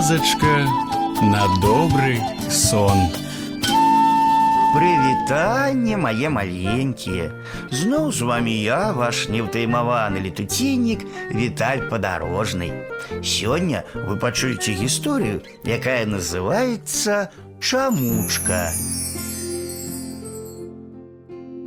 казачка на добрый сон. Прывітанне мае маленькія. Зноў з вами я, ваш неўтаймаваны летуціннік Віталь падарожны. Сёння вы пачуеце гісторыю, якая называецца Чамучка.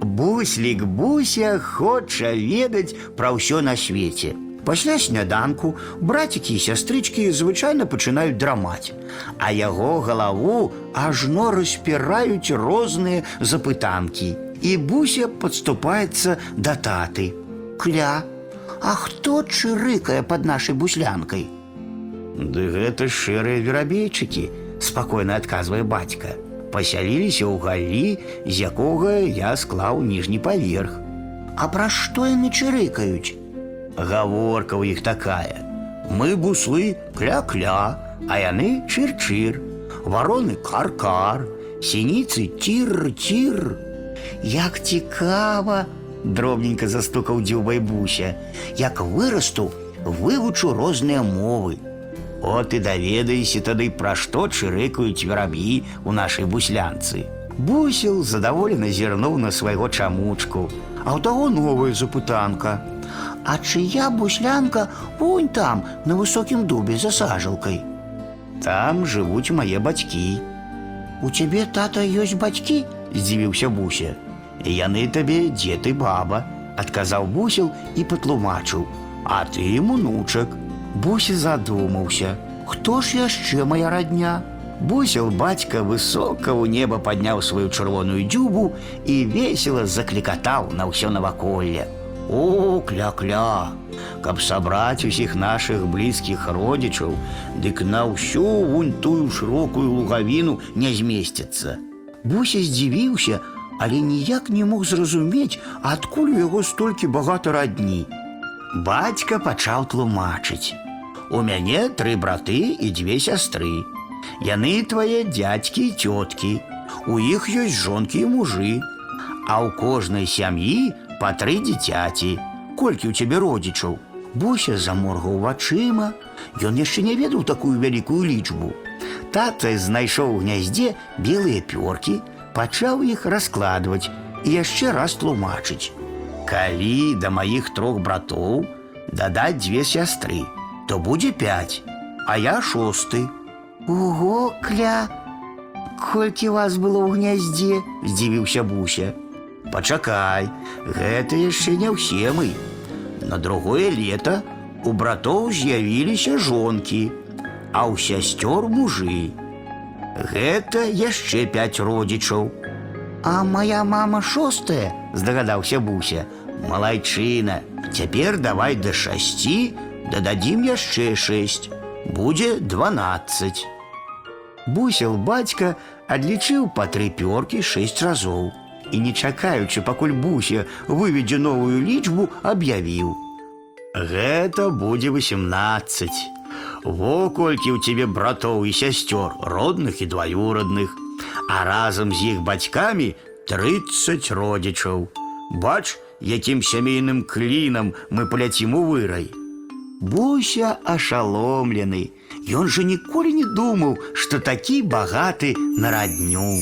Буслік Буся хоча ведаць пра ўсё на свеце. Пасля сняданку брацікі і сястрычкі звычайна пачынаюць драмаць, а яго галаву ажно распіраюць розныя запытанкі. І Буся падступаецца да таты. Кля, а хто чырыкае пад нашай буслянкай? Ды гэта шэрыя верабейчыкі, спакойна адказвае бацька. Пасяліліся ў галі, з якога я склаў ніжні паверх. А пра што яны чырыкаюць? Гаворка ў іх такая. Мы буслы кля-кля, а яны чыр-чыр. Вароны кар-кар, сініцы тир-тир. Як цікава, дробненька застукаў дзюбай буся. Як вырасту, вывучу розныя мовы. От і даведайся тады, пра што чырыкаюць вераб'і ў нашай буслянцы. Бусел задаволена зірнуў на свайго чамучку, а ў таго новая запытанка. А чыя буслянка вунь там, на высокім дубе за сажалкай. Там жывуць мае бацькі. У цябе тата ёсць бацькі, здзівіўся буся. Яны табе дзед і баба, адказаў бусел і патлумачыў. А ты мунучак. Буся задумаўся. Хто ж яшчэ моя радня? Бусел бацька высока ў неба падняў сваю чырвоную дзюбу і весела заклікатаў на ўсё наваколле. О, кля-кля, каб сабраць усіх нашых блізкіх родзічаў, дык на ўсю вунь тую шырокую лугавіну не змесціцца. Буся здзівіўся, але ніяк не мог зразумець, адкуль у яго столькі багата радні. Бацька пачаў тлумачыць. У мяне тры браты і дзве сястры. Яны твае дзядзькі і цёткі. У іх ёсць жонкі і мужы. А ў кожнай сям'і па тры дзіцяці. Колькі ў цябе родзічаў? Буся заморгаў вачыма. Ён яшчэ не ведаў такую вялікую лічбу. Тата знайшоў у гняздзе белыя пёркі, пачаў іх раскладваць і яшчэ раз тлумачыць. Калі да маіх трох братоў дадаць дзве сястры, то будзе пяць, а я шосты. Ого, кля! Колькі вас было ў гняздзе, здзівіўся буся. Пачакай, гэта яшчэ не ўсе мы. На другое лета у братоў з'явіліся жонкі, а ў сясцёр мужы. Гэта яшчэ пяць родзічаў. А моя мама шостая, здагадаўся буся. Малайчына, цяпер давай да шасці, дададзім яшчэ шэсць. Будзе дванаццаць. Бусел бацька адлічыў па тры пёркі шэсць разоў і, не чакаючы, пакуль буся выведзе новую лічбу, аб'явіў. Гэта будзе 18. Во колькі ў цябе братоў і сясцёр, родных і дваюрадных, а разам з іх бацькамі 30 родзічаў. Бач, якім сямейным клінам мы паляцім у вырай. Буся ашаломлены. Ён жа ніколі не думаў, што такі багаты на радню.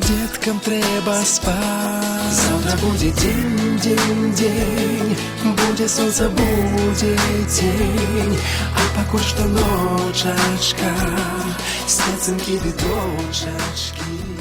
деткам трэба спать. Завтра будет день, день, день, будет солнце, будет день, а пакуль што ночачка, снецынкі ды дочачкі.